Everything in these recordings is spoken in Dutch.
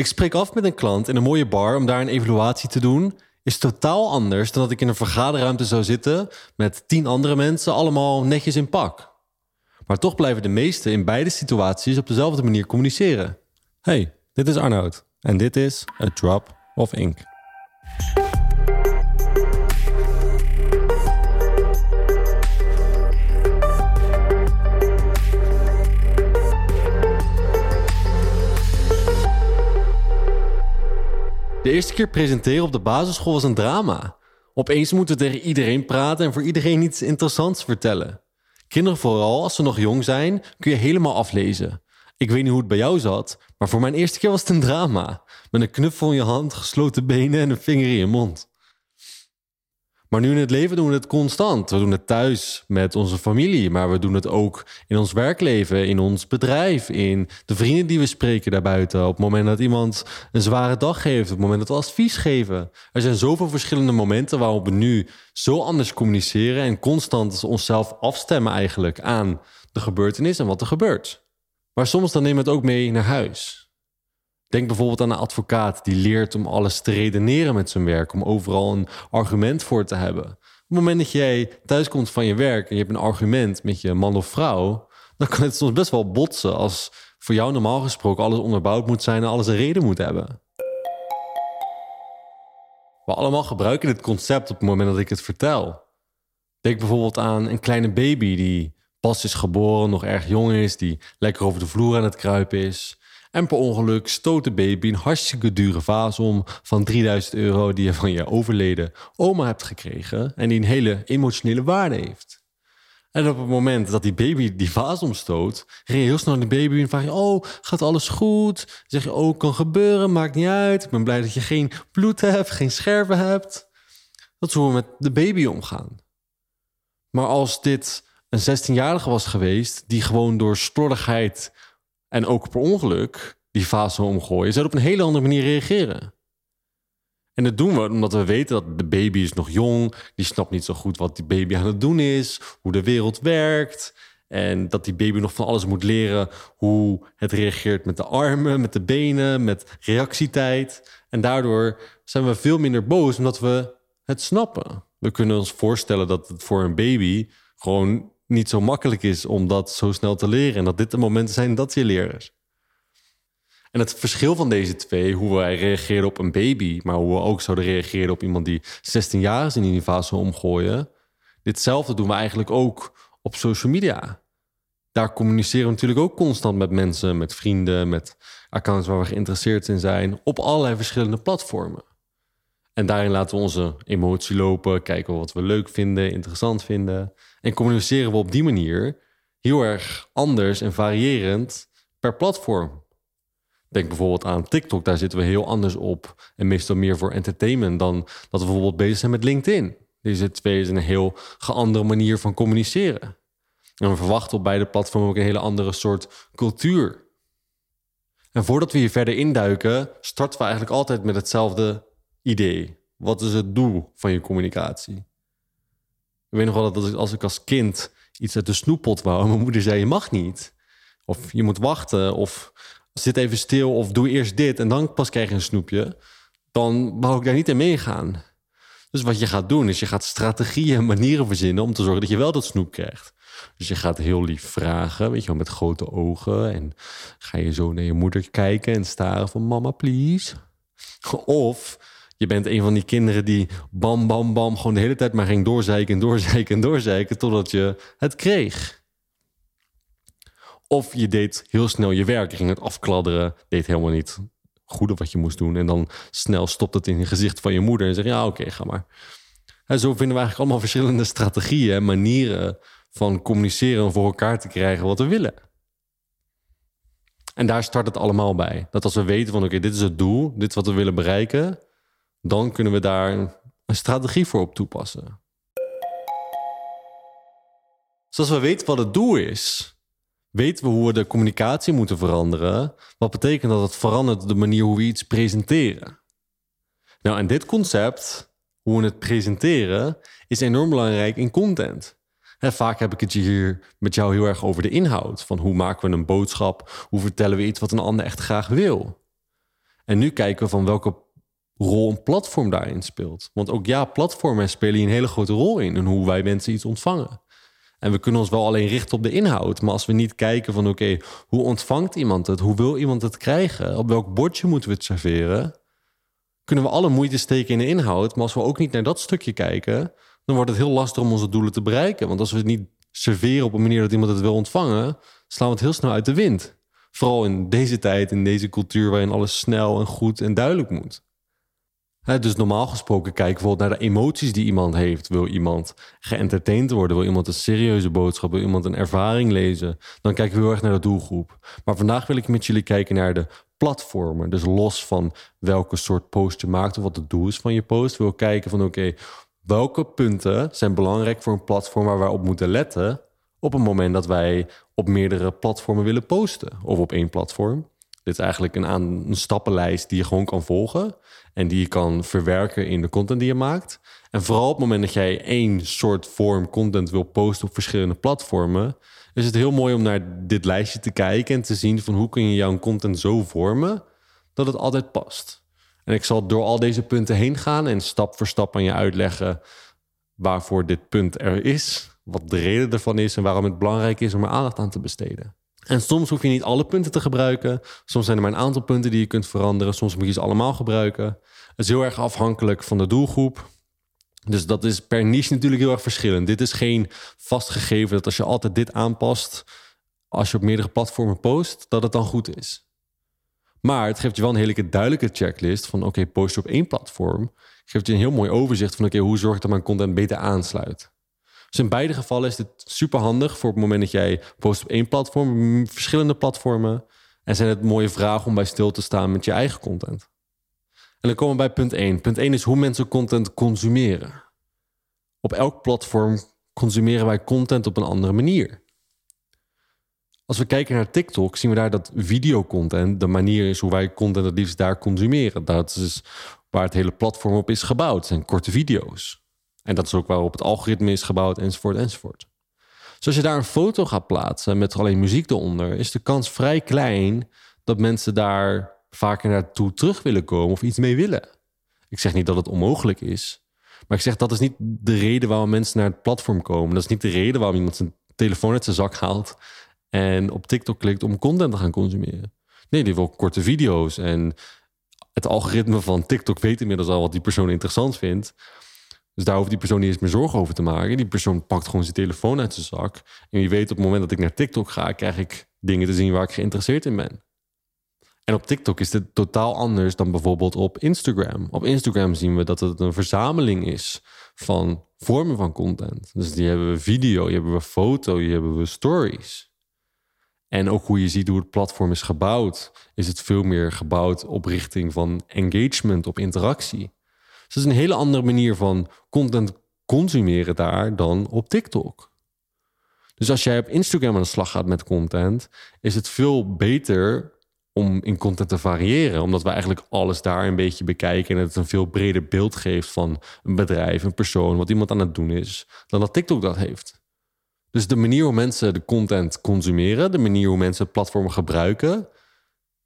Ik spreek af met een klant in een mooie bar om daar een evaluatie te doen. Is totaal anders dan dat ik in een vergaderruimte zou zitten met tien andere mensen, allemaal netjes in pak. Maar toch blijven de meesten in beide situaties op dezelfde manier communiceren. Hey, dit is Arnoud en dit is A Drop of Ink. De eerste keer presenteren op de basisschool was een drama. Opeens moeten we tegen iedereen praten en voor iedereen iets interessants vertellen. Kinderen vooral, als ze nog jong zijn, kun je helemaal aflezen. Ik weet niet hoe het bij jou zat, maar voor mijn eerste keer was het een drama. Met een knuffel in je hand, gesloten benen en een vinger in je mond. Maar nu in het leven doen we het constant. We doen het thuis met onze familie, maar we doen het ook in ons werkleven, in ons bedrijf, in de vrienden die we spreken daarbuiten. Op het moment dat iemand een zware dag heeft, op het moment dat we advies geven. Er zijn zoveel verschillende momenten waarop we nu zo anders communiceren en constant onszelf afstemmen eigenlijk aan de gebeurtenis en wat er gebeurt. Maar soms dan nemen we het ook mee naar huis. Denk bijvoorbeeld aan een advocaat die leert om alles te redeneren met zijn werk, om overal een argument voor te hebben. Op het moment dat jij thuiskomt van je werk en je hebt een argument met je man of vrouw, dan kan het soms best wel botsen als voor jou normaal gesproken alles onderbouwd moet zijn en alles een reden moet hebben. We allemaal gebruiken dit concept op het moment dat ik het vertel. Denk bijvoorbeeld aan een kleine baby die pas is geboren, nog erg jong is, die lekker over de vloer aan het kruipen is. En per ongeluk stoot de baby een hartstikke dure vaas om van 3000 euro die je van je overleden oma hebt gekregen en die een hele emotionele waarde heeft. En op het moment dat die baby die vaas omstoot, ren je heel snel naar de baby en vraag je: Oh, gaat alles goed? Dan zeg je: Oh, kan gebeuren, maakt niet uit. Ik ben blij dat je geen bloed hebt, geen scherven hebt. Dat is hoe we met de baby omgaan. Maar als dit een 16-jarige was geweest, die gewoon door slordigheid en ook per ongeluk die fase omgooien, zou op een hele andere manier reageren. En dat doen we omdat we weten dat de baby is nog jong, die snapt niet zo goed wat die baby aan het doen is, hoe de wereld werkt. En dat die baby nog van alles moet leren hoe het reageert met de armen, met de benen, met reactietijd. En daardoor zijn we veel minder boos omdat we het snappen. We kunnen ons voorstellen dat het voor een baby gewoon niet zo makkelijk is om dat zo snel te leren. En dat dit de momenten zijn dat je leert. En het verschil van deze twee, hoe wij reageren op een baby, maar hoe we ook zouden reageren op iemand die 16 jaar is in die fase omgooien. Ditzelfde doen we eigenlijk ook op social media. Daar communiceren we natuurlijk ook constant met mensen, met vrienden, met accounts waar we geïnteresseerd in zijn, op allerlei verschillende platformen. En daarin laten we onze emotie lopen, kijken wat we leuk vinden, interessant vinden. En communiceren we op die manier heel erg anders en variërend per platform. Denk bijvoorbeeld aan TikTok, daar zitten we heel anders op. En meestal meer voor entertainment dan dat we bijvoorbeeld bezig zijn met LinkedIn. Deze twee is een heel geanderde manier van communiceren. En we verwachten op beide platformen ook een hele andere soort cultuur. En voordat we hier verder induiken, starten we eigenlijk altijd met hetzelfde idee. Wat is het doel van je communicatie? Ik weet nog wel dat als ik als kind iets uit de snoeppot wou, mijn moeder zei: Je mag niet. Of je moet wachten. Of zit even stil. Of doe eerst dit en dan pas krijg je een snoepje. Dan wou ik daar niet in meegaan. Dus wat je gaat doen, is je gaat strategieën en manieren verzinnen om te zorgen dat je wel dat snoep krijgt. Dus je gaat heel lief vragen, weet je wel, met grote ogen. En ga je zo naar je moeder kijken en staren van mama, please. Of je bent een van die kinderen die bam, bam, bam... gewoon de hele tijd maar ging doorzeiken en doorzeiken en doorzeiken... totdat je het kreeg. Of je deed heel snel je werk, ging het afkladderen... deed helemaal niet goede wat je moest doen... en dan snel stopt het in je gezicht van je moeder... en zeg ja, oké, ga maar. En zo vinden we eigenlijk allemaal verschillende strategieën... en manieren van communiceren om voor elkaar te krijgen wat we willen. En daar start het allemaal bij. Dat als we weten van oké, dit is het doel, dit is wat we willen bereiken dan kunnen we daar een strategie voor op toepassen. Zoals we weten wat het doel is, weten we hoe we de communicatie moeten veranderen. Wat betekent dat het verandert de manier hoe we iets presenteren. Nou, en dit concept, hoe we het presenteren, is enorm belangrijk in content. En vaak heb ik het hier met jou heel erg over de inhoud. Van hoe maken we een boodschap? Hoe vertellen we iets wat een ander echt graag wil? En nu kijken we van welke rol een platform daarin speelt. Want ook ja, platformen spelen hier een hele grote rol in... in hoe wij mensen iets ontvangen. En we kunnen ons wel alleen richten op de inhoud. Maar als we niet kijken van oké, hoe ontvangt iemand het? Hoe wil iemand het krijgen? Op welk bordje moeten we het serveren? Kunnen we alle moeite steken in de inhoud. Maar als we ook niet naar dat stukje kijken, dan wordt het heel lastig om onze doelen te bereiken. Want als we het niet serveren op een manier dat iemand het wil ontvangen, slaan we het heel snel uit de wind. Vooral in deze tijd, in deze cultuur waarin alles snel en goed en duidelijk moet dus normaal gesproken kijken bijvoorbeeld naar de emoties die iemand heeft. Wil iemand geëntertained worden? Wil iemand een serieuze boodschap? Wil iemand een ervaring lezen? Dan kijken we heel erg naar de doelgroep. Maar vandaag wil ik met jullie kijken naar de platformen. Dus los van welke soort post je maakt of wat het doel is van je post. Wil kijken van oké, welke punten zijn belangrijk voor een platform waar wij op moeten letten op het moment dat wij op meerdere platformen willen posten of op één platform. Dit is eigenlijk een, aan, een stappenlijst die je gewoon kan volgen. En die je kan verwerken in de content die je maakt. En vooral op het moment dat jij één soort vorm content wil posten op verschillende platformen, is het heel mooi om naar dit lijstje te kijken en te zien van hoe kun je jouw content zo vormen dat het altijd past. En ik zal door al deze punten heen gaan en stap voor stap aan je uitleggen waarvoor dit punt er is, wat de reden ervan is en waarom het belangrijk is om er aandacht aan te besteden. En soms hoef je niet alle punten te gebruiken. Soms zijn er maar een aantal punten die je kunt veranderen. Soms moet je ze allemaal gebruiken. Het is heel erg afhankelijk van de doelgroep. Dus dat is per niche natuurlijk heel erg verschillend. Dit is geen vastgegeven dat als je altijd dit aanpast, als je op meerdere platformen post, dat het dan goed is. Maar het geeft je wel een hele duidelijke checklist van oké, post je op één platform. Geeft je een heel mooi overzicht van oké, hoe zorg ik dat mijn content beter aansluit. Dus in beide gevallen is het super handig voor het moment dat jij post op één platform, verschillende platformen. En zijn het mooie vragen om bij stil te staan met je eigen content. En dan komen we bij punt 1. Punt 1 is hoe mensen content consumeren. Op elk platform consumeren wij content op een andere manier. Als we kijken naar TikTok, zien we daar dat videocontent de manier is hoe wij content het liefst daar consumeren. Dat is waar het hele platform op is gebouwd. Zijn korte video's. En dat is ook waarop het algoritme is gebouwd, enzovoort, enzovoort. Dus als je daar een foto gaat plaatsen met alleen muziek eronder, is de kans vrij klein dat mensen daar vaker naartoe terug willen komen of iets mee willen. Ik zeg niet dat het onmogelijk is, maar ik zeg dat is niet de reden waarom mensen naar het platform komen. Dat is niet de reden waarom iemand zijn telefoon uit zijn zak haalt en op TikTok klikt om content te gaan consumeren. Nee, die wil korte video's en het algoritme van TikTok weet inmiddels al wat die persoon interessant vindt. Dus daar hoeft die persoon niet eens meer zorgen over te maken. Die persoon pakt gewoon zijn telefoon uit zijn zak. En wie weet, op het moment dat ik naar TikTok ga, krijg ik dingen te zien waar ik geïnteresseerd in ben. En op TikTok is dit totaal anders dan bijvoorbeeld op Instagram. Op Instagram zien we dat het een verzameling is van vormen van content. Dus die hebben we video, die hebben we foto, die hebben we stories. En ook hoe je ziet hoe het platform is gebouwd, is het veel meer gebouwd op richting van engagement, op interactie. Dus het is een hele andere manier van content consumeren daar dan op TikTok. Dus als jij op Instagram aan de slag gaat met content, is het veel beter om in content te variëren. Omdat we eigenlijk alles daar een beetje bekijken en het een veel breder beeld geeft van een bedrijf, een persoon, wat iemand aan het doen is, dan dat TikTok dat heeft. Dus de manier hoe mensen de content consumeren, de manier hoe mensen het platform gebruiken,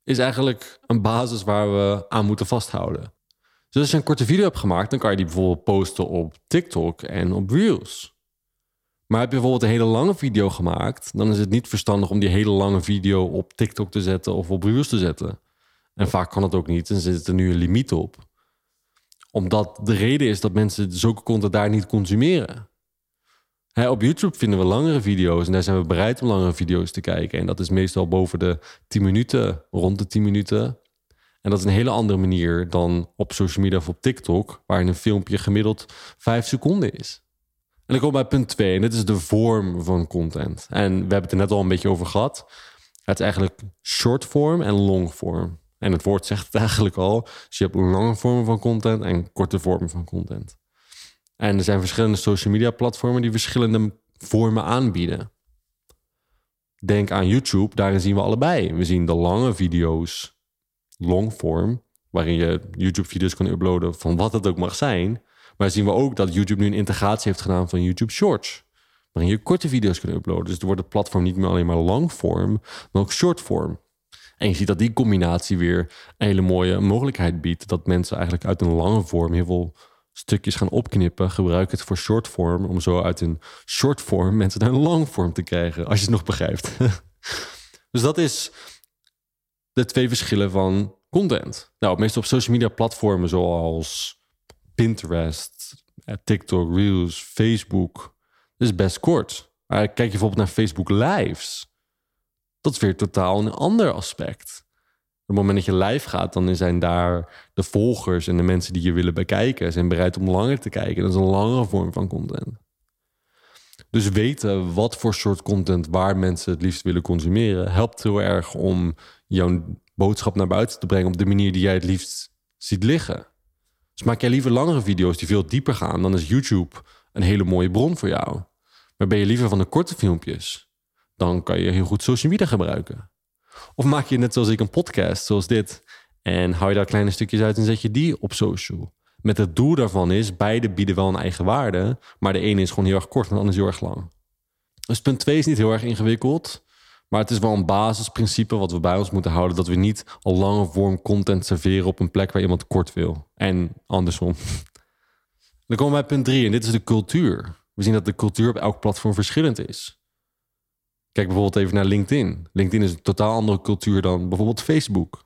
is eigenlijk een basis waar we aan moeten vasthouden. Dus als je een korte video hebt gemaakt, dan kan je die bijvoorbeeld posten op TikTok en op Reels. Maar heb je bijvoorbeeld een hele lange video gemaakt, dan is het niet verstandig om die hele lange video op TikTok te zetten of op Reels te zetten. En vaak kan het ook niet, en zit er nu een limiet op. Omdat de reden is dat mensen zulke content daar niet consumeren. op YouTube vinden we langere video's en daar zijn we bereid om langere video's te kijken. En dat is meestal boven de 10 minuten, rond de 10 minuten. En dat is een hele andere manier dan op social media of op TikTok, waarin een filmpje gemiddeld vijf seconden is. En dan kom bij punt 2, en dit is de vorm van content. En we hebben het er net al een beetje over gehad. Het is eigenlijk short form en long form. En het woord zegt het eigenlijk al. Dus je hebt lange vormen van content en korte vormen van content. En er zijn verschillende social media platformen die verschillende vormen aanbieden. Denk aan YouTube, daarin zien we allebei. We zien de lange video's longform, waarin je YouTube-video's kan uploaden van wat het ook mag zijn. Maar zien we ook dat YouTube nu een integratie heeft gedaan van YouTube Shorts, waarin je korte video's kan uploaden. Dus er wordt het platform niet meer alleen maar longform, maar ook shortform. En je ziet dat die combinatie weer een hele mooie mogelijkheid biedt. Dat mensen eigenlijk uit een lange vorm heel veel stukjes gaan opknippen. Gebruik het voor shortform. Om zo uit een shortform mensen naar een langvorm te krijgen. Als je het nog begrijpt. dus dat is de twee verschillen van content. Nou, meestal op social media platformen zoals Pinterest, eh, TikTok, Reels, Facebook. Dat is best kort. Maar kijk je bijvoorbeeld naar Facebook Lives. Dat is weer totaal een ander aspect. Op het moment dat je live gaat, dan zijn daar de volgers en de mensen die je willen bekijken, zijn bereid om langer te kijken. Dat is een langere vorm van content. Dus weten wat voor soort content waar mensen het liefst willen consumeren, helpt heel erg om jouw boodschap naar buiten te brengen op de manier die jij het liefst ziet liggen. Dus maak jij liever langere video's die veel dieper gaan, dan is YouTube een hele mooie bron voor jou. Maar ben je liever van de korte filmpjes, dan kan je heel goed social media gebruiken. Of maak je net zoals ik een podcast, zoals dit, en hou je daar kleine stukjes uit en zet je die op social. Met het doel daarvan is, beide bieden wel een eigen waarde, maar de ene is gewoon heel erg kort en de andere is heel erg lang. Dus punt 2 is niet heel erg ingewikkeld. Maar het is wel een basisprincipe wat we bij ons moeten houden: dat we niet al lange vorm content serveren op een plek waar iemand kort wil. En andersom. Dan komen we bij punt 3 en dit is de cultuur. We zien dat de cultuur op elk platform verschillend is. Kijk bijvoorbeeld even naar LinkedIn. LinkedIn is een totaal andere cultuur dan bijvoorbeeld Facebook.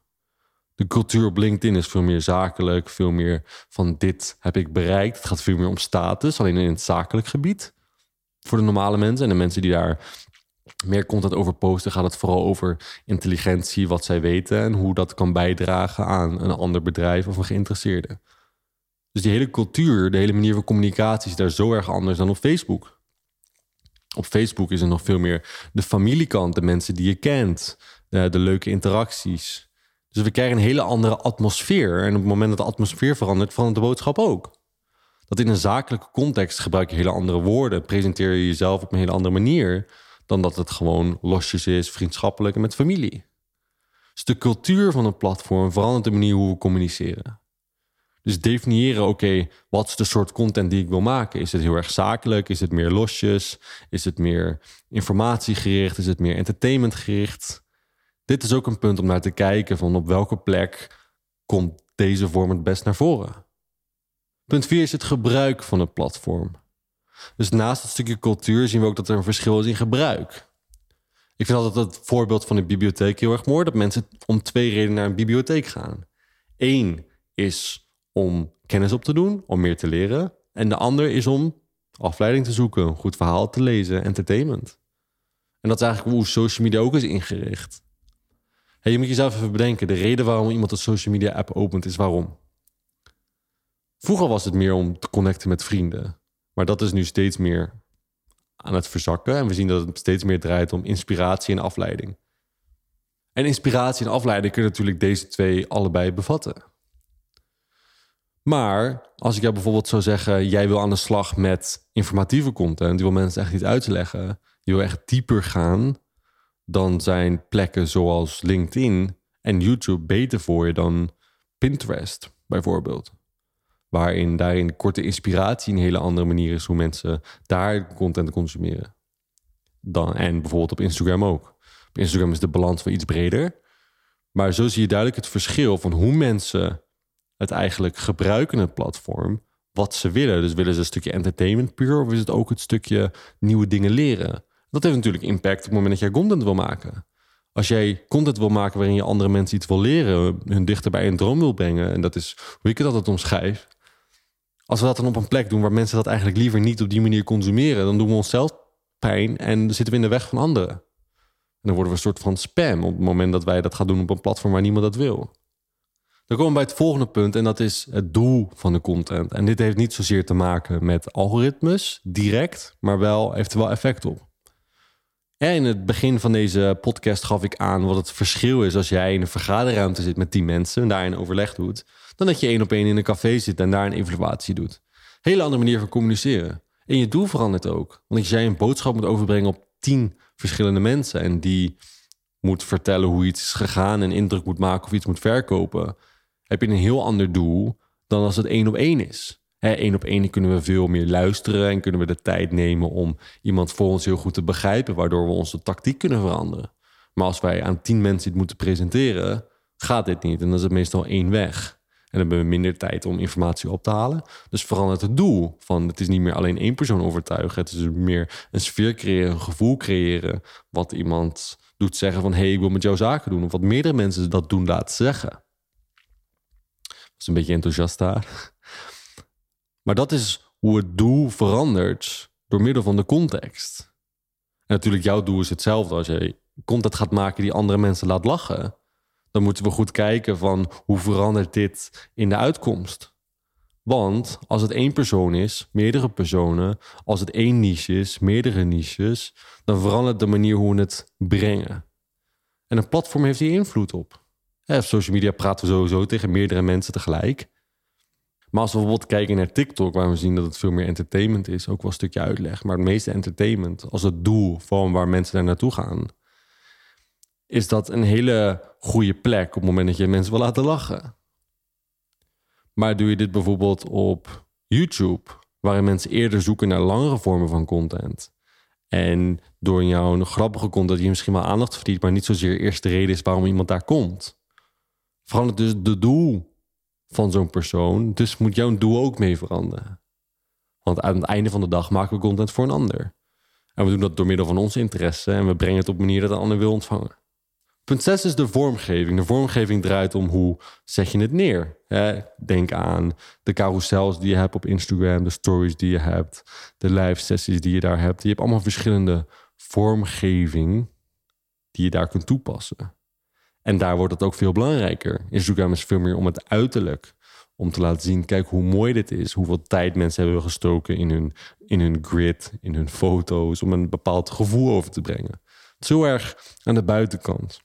De cultuur op LinkedIn is veel meer zakelijk, veel meer van dit heb ik bereikt. Het gaat veel meer om status, alleen in het zakelijk gebied. Voor de normale mensen en de mensen die daar meer content over posten, gaat het vooral over intelligentie, wat zij weten en hoe dat kan bijdragen aan een ander bedrijf of een geïnteresseerde. Dus die hele cultuur, de hele manier van communicatie is daar zo erg anders dan op Facebook. Op Facebook is er nog veel meer de familiekant, de mensen die je kent, de, de leuke interacties. Dus we krijgen een hele andere atmosfeer. En op het moment dat de atmosfeer verandert, verandert de boodschap ook. Dat in een zakelijke context gebruik je hele andere woorden, presenteer je jezelf op een hele andere manier dan dat het gewoon losjes is, vriendschappelijk en met familie. Dus de cultuur van een platform verandert de manier hoe we communiceren. Dus definiëren, oké, wat is de soort content die ik wil maken? Is het heel erg zakelijk? Is het meer losjes? Is het meer informatiegericht? Is het meer entertainmentgericht? Dit is ook een punt om naar te kijken van op welke plek komt deze vorm het best naar voren. Punt 4 is het gebruik van het platform. Dus naast het stukje cultuur zien we ook dat er een verschil is in gebruik. Ik vind altijd het voorbeeld van de bibliotheek heel erg mooi. Dat mensen om twee redenen naar een bibliotheek gaan. Eén is om kennis op te doen, om meer te leren. En de ander is om afleiding te zoeken, een goed verhaal te lezen, entertainment. En dat is eigenlijk hoe social media ook is ingericht. Je moet jezelf even bedenken, de reden waarom iemand een social media app opent is waarom. Vroeger was het meer om te connecten met vrienden. Maar dat is nu steeds meer aan het verzakken. En we zien dat het steeds meer draait om inspiratie en afleiding. En inspiratie en afleiding kunnen natuurlijk deze twee allebei bevatten. Maar als ik jou bijvoorbeeld zou zeggen: jij wil aan de slag met informatieve content, je wil mensen echt iets uitleggen, je wil echt dieper gaan, dan zijn plekken zoals LinkedIn en YouTube beter voor je dan Pinterest bijvoorbeeld. Waarin daarin korte inspiratie een hele andere manier is hoe mensen daar content consumeren. Dan, en bijvoorbeeld op Instagram ook. Op Instagram is de balans wel iets breder. Maar zo zie je duidelijk het verschil van hoe mensen het eigenlijk gebruiken, het platform. Wat ze willen. Dus willen ze een stukje entertainment puur of is het ook het stukje nieuwe dingen leren? Dat heeft natuurlijk impact op het moment dat jij content wil maken. Als jij content wil maken waarin je andere mensen iets wil leren, hun dichter bij een droom wil brengen, en dat is hoe ik het altijd omschrijf, als we dat dan op een plek doen waar mensen dat eigenlijk liever niet op die manier consumeren, dan doen we onszelf pijn en zitten we in de weg van anderen. En dan worden we een soort van spam op het moment dat wij dat gaan doen op een platform waar niemand dat wil. Dan komen we bij het volgende punt en dat is het doel van de content. En dit heeft niet zozeer te maken met algoritmes direct, maar wel heeft er wel effect op. In het begin van deze podcast gaf ik aan wat het verschil is als jij in een vergaderruimte zit met tien mensen en daarin overleg doet dan dat je één op één in een café zit en daar een evaluatie doet. Hele andere manier van communiceren. En je doel verandert ook. Want als jij een boodschap moet overbrengen op tien verschillende mensen en die moet vertellen hoe iets is gegaan en indruk moet maken of iets moet verkopen, heb je een heel ander doel dan als het één op één is. Eén op één kunnen we veel meer luisteren en kunnen we de tijd nemen om iemand voor ons heel goed te begrijpen, waardoor we onze tactiek kunnen veranderen. Maar als wij aan tien mensen iets moeten presenteren, gaat dit niet. En dan is het meestal één weg. En dan hebben we minder tijd om informatie op te halen. Dus verandert het doel van het is niet meer alleen één persoon overtuigen. Het is meer een sfeer creëren, een gevoel creëren. Wat iemand doet zeggen van hé, hey, ik wil met jou zaken doen. Of wat meerdere mensen dat doen laten zeggen. Dat is een beetje enthousiast daar. Maar dat is hoe het doel verandert door middel van de context. En natuurlijk, jouw doel is hetzelfde. Als je content gaat maken die andere mensen laat lachen, dan moeten we goed kijken van hoe verandert dit in de uitkomst. Want als het één persoon is, meerdere personen, als het één niche is, meerdere niches, dan verandert de manier hoe we het brengen. En een platform heeft hier invloed op. op social media praten we sowieso tegen meerdere mensen tegelijk. Maar als we bijvoorbeeld kijken naar TikTok, waar we zien dat het veel meer entertainment is, ook wel een stukje uitleg, maar het meeste entertainment als het doel van waar mensen daar naartoe gaan, is dat een hele goede plek op het moment dat je mensen wil laten lachen. Maar doe je dit bijvoorbeeld op YouTube, waarin mensen eerder zoeken naar langere vormen van content. En door jouw grappige content je misschien wel aandacht verdient, maar niet zozeer eerst de reden is waarom iemand daar komt. Verandert dus de doel van zo'n persoon. Dus moet jouw doel ook mee veranderen. Want aan het einde van de dag maken we content voor een ander. En we doen dat door middel van onze interesse en we brengen het op een manier dat een ander wil ontvangen. Punt 6 is de vormgeving. De vormgeving draait om hoe zet je het neer. Denk aan de carousels die je hebt op Instagram, de stories die je hebt, de live sessies die je daar hebt. Je hebt allemaal verschillende vormgeving die je daar kunt toepassen. En daar wordt het ook veel belangrijker. Instagram is veel meer om het uiterlijk. Om te laten zien, kijk hoe mooi dit is. Hoeveel tijd mensen hebben gestoken in hun, in hun grid, in hun foto's. Om een bepaald gevoel over te brengen. Is heel erg aan de buitenkant.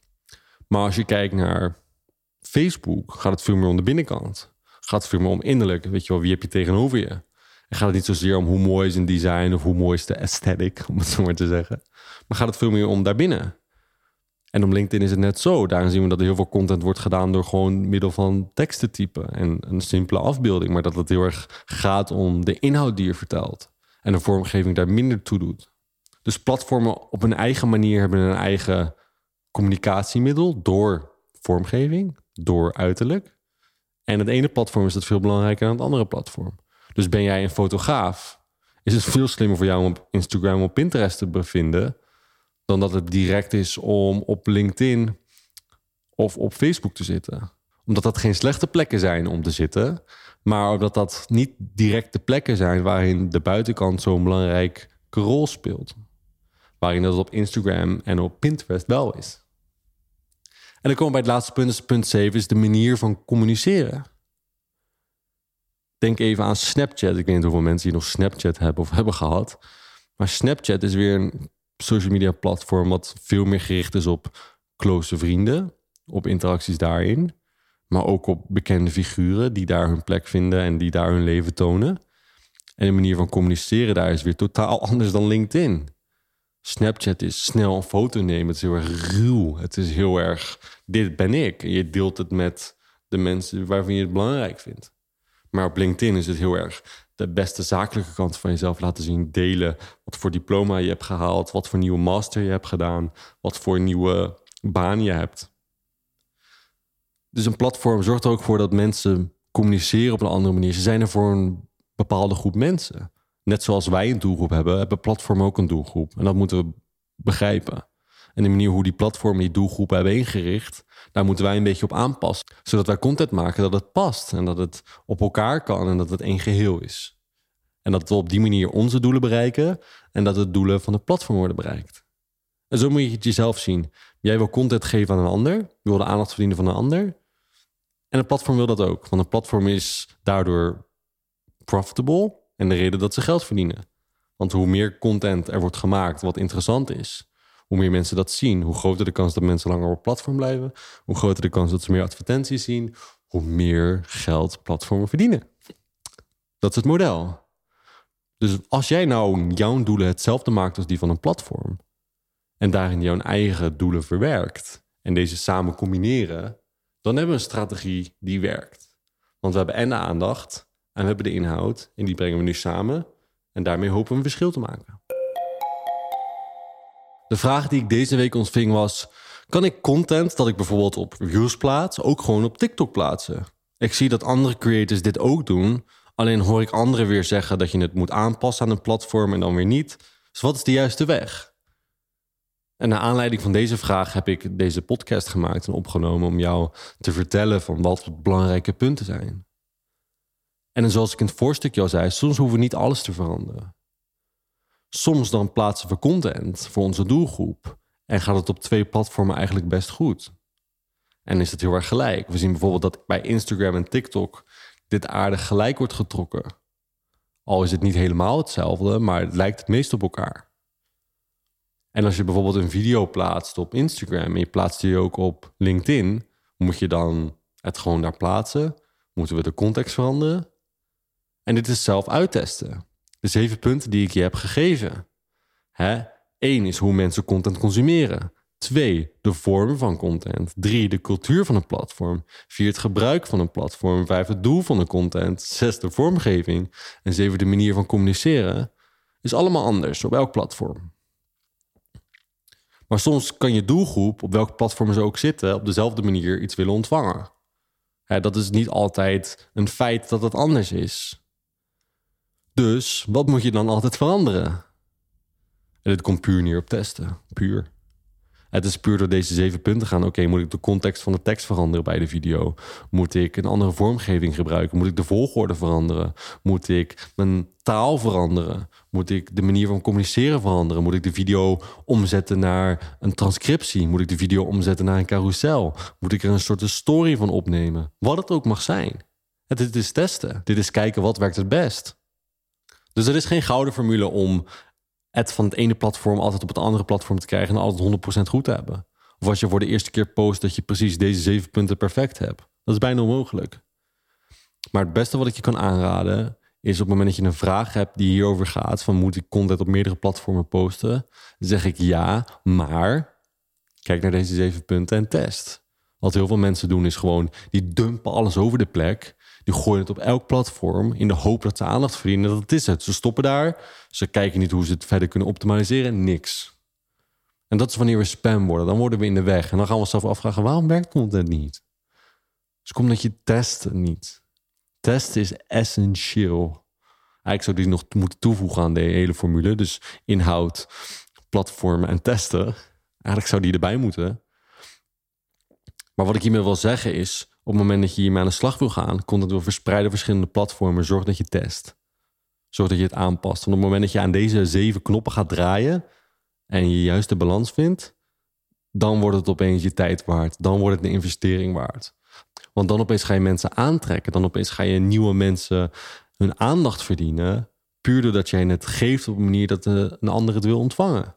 Maar als je kijkt naar Facebook, gaat het veel meer om de binnenkant. Gaat het veel meer om innerlijk. Weet je wel, wie heb je tegenover je? En gaat het niet zozeer om hoe mooi is een design of hoe mooi is de aesthetic, om het zo maar te zeggen. Maar gaat het veel meer om daarbinnen. En op LinkedIn is het net zo. Daarin zien we dat er heel veel content wordt gedaan door gewoon middel van tekst te typen en een simpele afbeelding. Maar dat het heel erg gaat om de inhoud die je vertelt. En de vormgeving daar minder toe doet. Dus platformen op een eigen manier hebben een eigen communicatiemiddel door vormgeving, door uiterlijk. En het ene platform is dat veel belangrijker dan het andere platform. Dus ben jij een fotograaf, is het veel slimmer voor jou om op Instagram of Pinterest te bevinden dan dat het direct is om op LinkedIn of op Facebook te zitten. Omdat dat geen slechte plekken zijn om te zitten, maar omdat dat niet direct de plekken zijn waarin de buitenkant zo'n belangrijke rol speelt. Waarin dat op Instagram en op Pinterest wel is. En dan komen we bij het laatste punt, punt 7, is de manier van communiceren. Denk even aan Snapchat. Ik weet niet hoeveel mensen hier nog Snapchat hebben of hebben gehad. Maar Snapchat is weer een social media platform wat veel meer gericht is op close vrienden, op interacties daarin, maar ook op bekende figuren die daar hun plek vinden en die daar hun leven tonen. En de manier van communiceren daar is weer totaal anders dan LinkedIn. Snapchat is snel een foto nemen. Het is heel erg ruw. Het is heel erg, dit ben ik. En je deelt het met de mensen waarvan je het belangrijk vindt. Maar op LinkedIn is het heel erg de beste zakelijke kant van jezelf laten zien. Delen wat voor diploma je hebt gehaald, wat voor nieuwe master je hebt gedaan, wat voor nieuwe baan je hebt. Dus een platform zorgt er ook voor dat mensen communiceren op een andere manier. Ze zijn er voor een bepaalde groep mensen. Net zoals wij een doelgroep hebben, hebben platformen ook een doelgroep. En dat moeten we begrijpen. En de manier hoe die platformen die doelgroep hebben ingericht, daar moeten wij een beetje op aanpassen. Zodat wij content maken dat het past en dat het op elkaar kan en dat het één geheel is. En dat we op die manier onze doelen bereiken en dat de doelen van het platform worden bereikt. En zo moet je het jezelf zien. Jij wil content geven aan een ander, je wil de aandacht verdienen van een ander. En het platform wil dat ook, want een platform is daardoor profitable en de reden dat ze geld verdienen. Want hoe meer content er wordt gemaakt wat interessant is, hoe meer mensen dat zien, hoe groter de kans dat mensen langer op platform blijven, hoe groter de kans dat ze meer advertenties zien, hoe meer geld platformen verdienen. Dat is het model. Dus als jij nou jouw doelen hetzelfde maakt als die van een platform en daarin jouw eigen doelen verwerkt en deze samen combineren, dan hebben we een strategie die werkt. Want we hebben en de aandacht en we hebben de inhoud en die brengen we nu samen en daarmee hopen we een verschil te maken. De vraag die ik deze week ontving was: kan ik content dat ik bijvoorbeeld op Reels plaats ook gewoon op TikTok plaatsen. Ik zie dat andere creators dit ook doen. Alleen hoor ik anderen weer zeggen dat je het moet aanpassen aan een platform en dan weer niet. Dus wat is de juiste weg? En naar aanleiding van deze vraag heb ik deze podcast gemaakt en opgenomen om jou te vertellen van wat belangrijke punten zijn. En zoals ik in het voorstukje al zei, soms hoeven we niet alles te veranderen. Soms dan plaatsen we content voor onze doelgroep en gaat het op twee platformen eigenlijk best goed. En is het heel erg gelijk. We zien bijvoorbeeld dat bij Instagram en TikTok dit aardig gelijk wordt getrokken. Al is het niet helemaal hetzelfde, maar het lijkt het meest op elkaar. En als je bijvoorbeeld een video plaatst op Instagram en je plaatst die ook op LinkedIn, moet je dan het gewoon daar plaatsen? Moeten we de context veranderen? En dit is zelf uittesten. De zeven punten die ik je heb gegeven. Hè? Eén is hoe mensen content consumeren. Twee, de vorm van content. Drie, de cultuur van een platform. Vier, het gebruik van een platform. Vijf, het doel van de content. Zes, de vormgeving. En zeven, de manier van communiceren. Is allemaal anders op elk platform. Maar soms kan je doelgroep, op welk platform ze ook zitten, op dezelfde manier iets willen ontvangen. dat is niet altijd een feit dat het anders is. Dus wat moet je dan altijd veranderen? En dit komt puur neer op testen. Puur. Het is puur door deze zeven punten gaan. Oké, moet ik de context van de tekst veranderen bij de video? Moet ik een andere vormgeving gebruiken? Moet ik de volgorde veranderen? Moet ik mijn taal veranderen? Moet ik de manier van communiceren veranderen? Moet ik de video omzetten naar een transcriptie? Moet ik de video omzetten naar een carousel? Moet ik er een soort story van opnemen? Wat het ook mag zijn. Dit is testen. Dit is kijken wat werkt het best. Dus er is geen gouden formule om het van het ene platform altijd op het andere platform te krijgen en altijd 100% goed te hebben. Of als je voor de eerste keer post dat je precies deze zeven punten perfect hebt. Dat is bijna onmogelijk. Maar het beste wat ik je kan aanraden is op het moment dat je een vraag hebt die hierover gaat, van moet ik content op meerdere platformen posten, zeg ik ja, maar kijk naar deze zeven punten en test. Wat heel veel mensen doen is gewoon, die dumpen alles over de plek die gooien het op elk platform in de hoop dat ze aandacht verdienen. Dat is het. Ze stoppen daar. Ze kijken niet hoe ze het verder kunnen optimaliseren. Niks. En dat is wanneer we spam worden. Dan worden we in de weg. En dan gaan we onszelf afvragen: waarom werkt content niet? Dus komt dat je testen niet. Testen is essentieel. Eigenlijk zou die nog moeten toevoegen aan de hele formule. Dus inhoud, platformen en testen. Eigenlijk zou die erbij moeten. Maar wat ik hiermee wil zeggen is op het moment dat je hiermee aan de slag wil gaan, komt het door verspreide verschillende platformen. Zorg dat je test. Zorg dat je het aanpast. Want op het moment dat je aan deze zeven knoppen gaat draaien en je juist de balans vindt, dan wordt het opeens je tijd waard. Dan wordt het een investering waard. Want dan opeens ga je mensen aantrekken. Dan opeens ga je nieuwe mensen hun aandacht verdienen. Puur doordat jij het geeft op een manier dat een ander het wil ontvangen.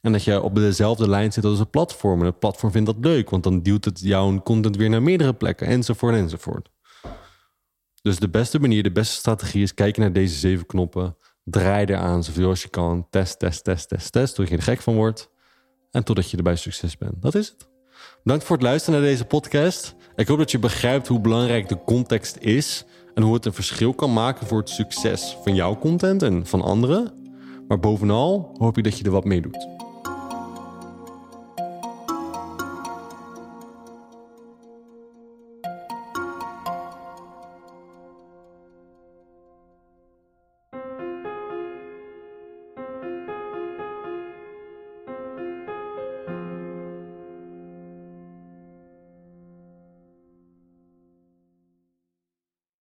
En dat je op dezelfde lijn zit als een platform. En het platform vindt dat leuk, want dan duwt het jouw content weer naar meerdere plekken, enzovoort, enzovoort. Dus de beste manier, de beste strategie is kijken naar deze zeven knoppen. Draai eraan zoveel als je kan. Test, test, test, test, test. Tot je er gek van wordt. En totdat je erbij succes bent. Dat is het. Bedankt voor het luisteren naar deze podcast. Ik hoop dat je begrijpt hoe belangrijk de context is. En hoe het een verschil kan maken voor het succes van jouw content en van anderen. Maar bovenal hoop ik dat je er wat mee doet.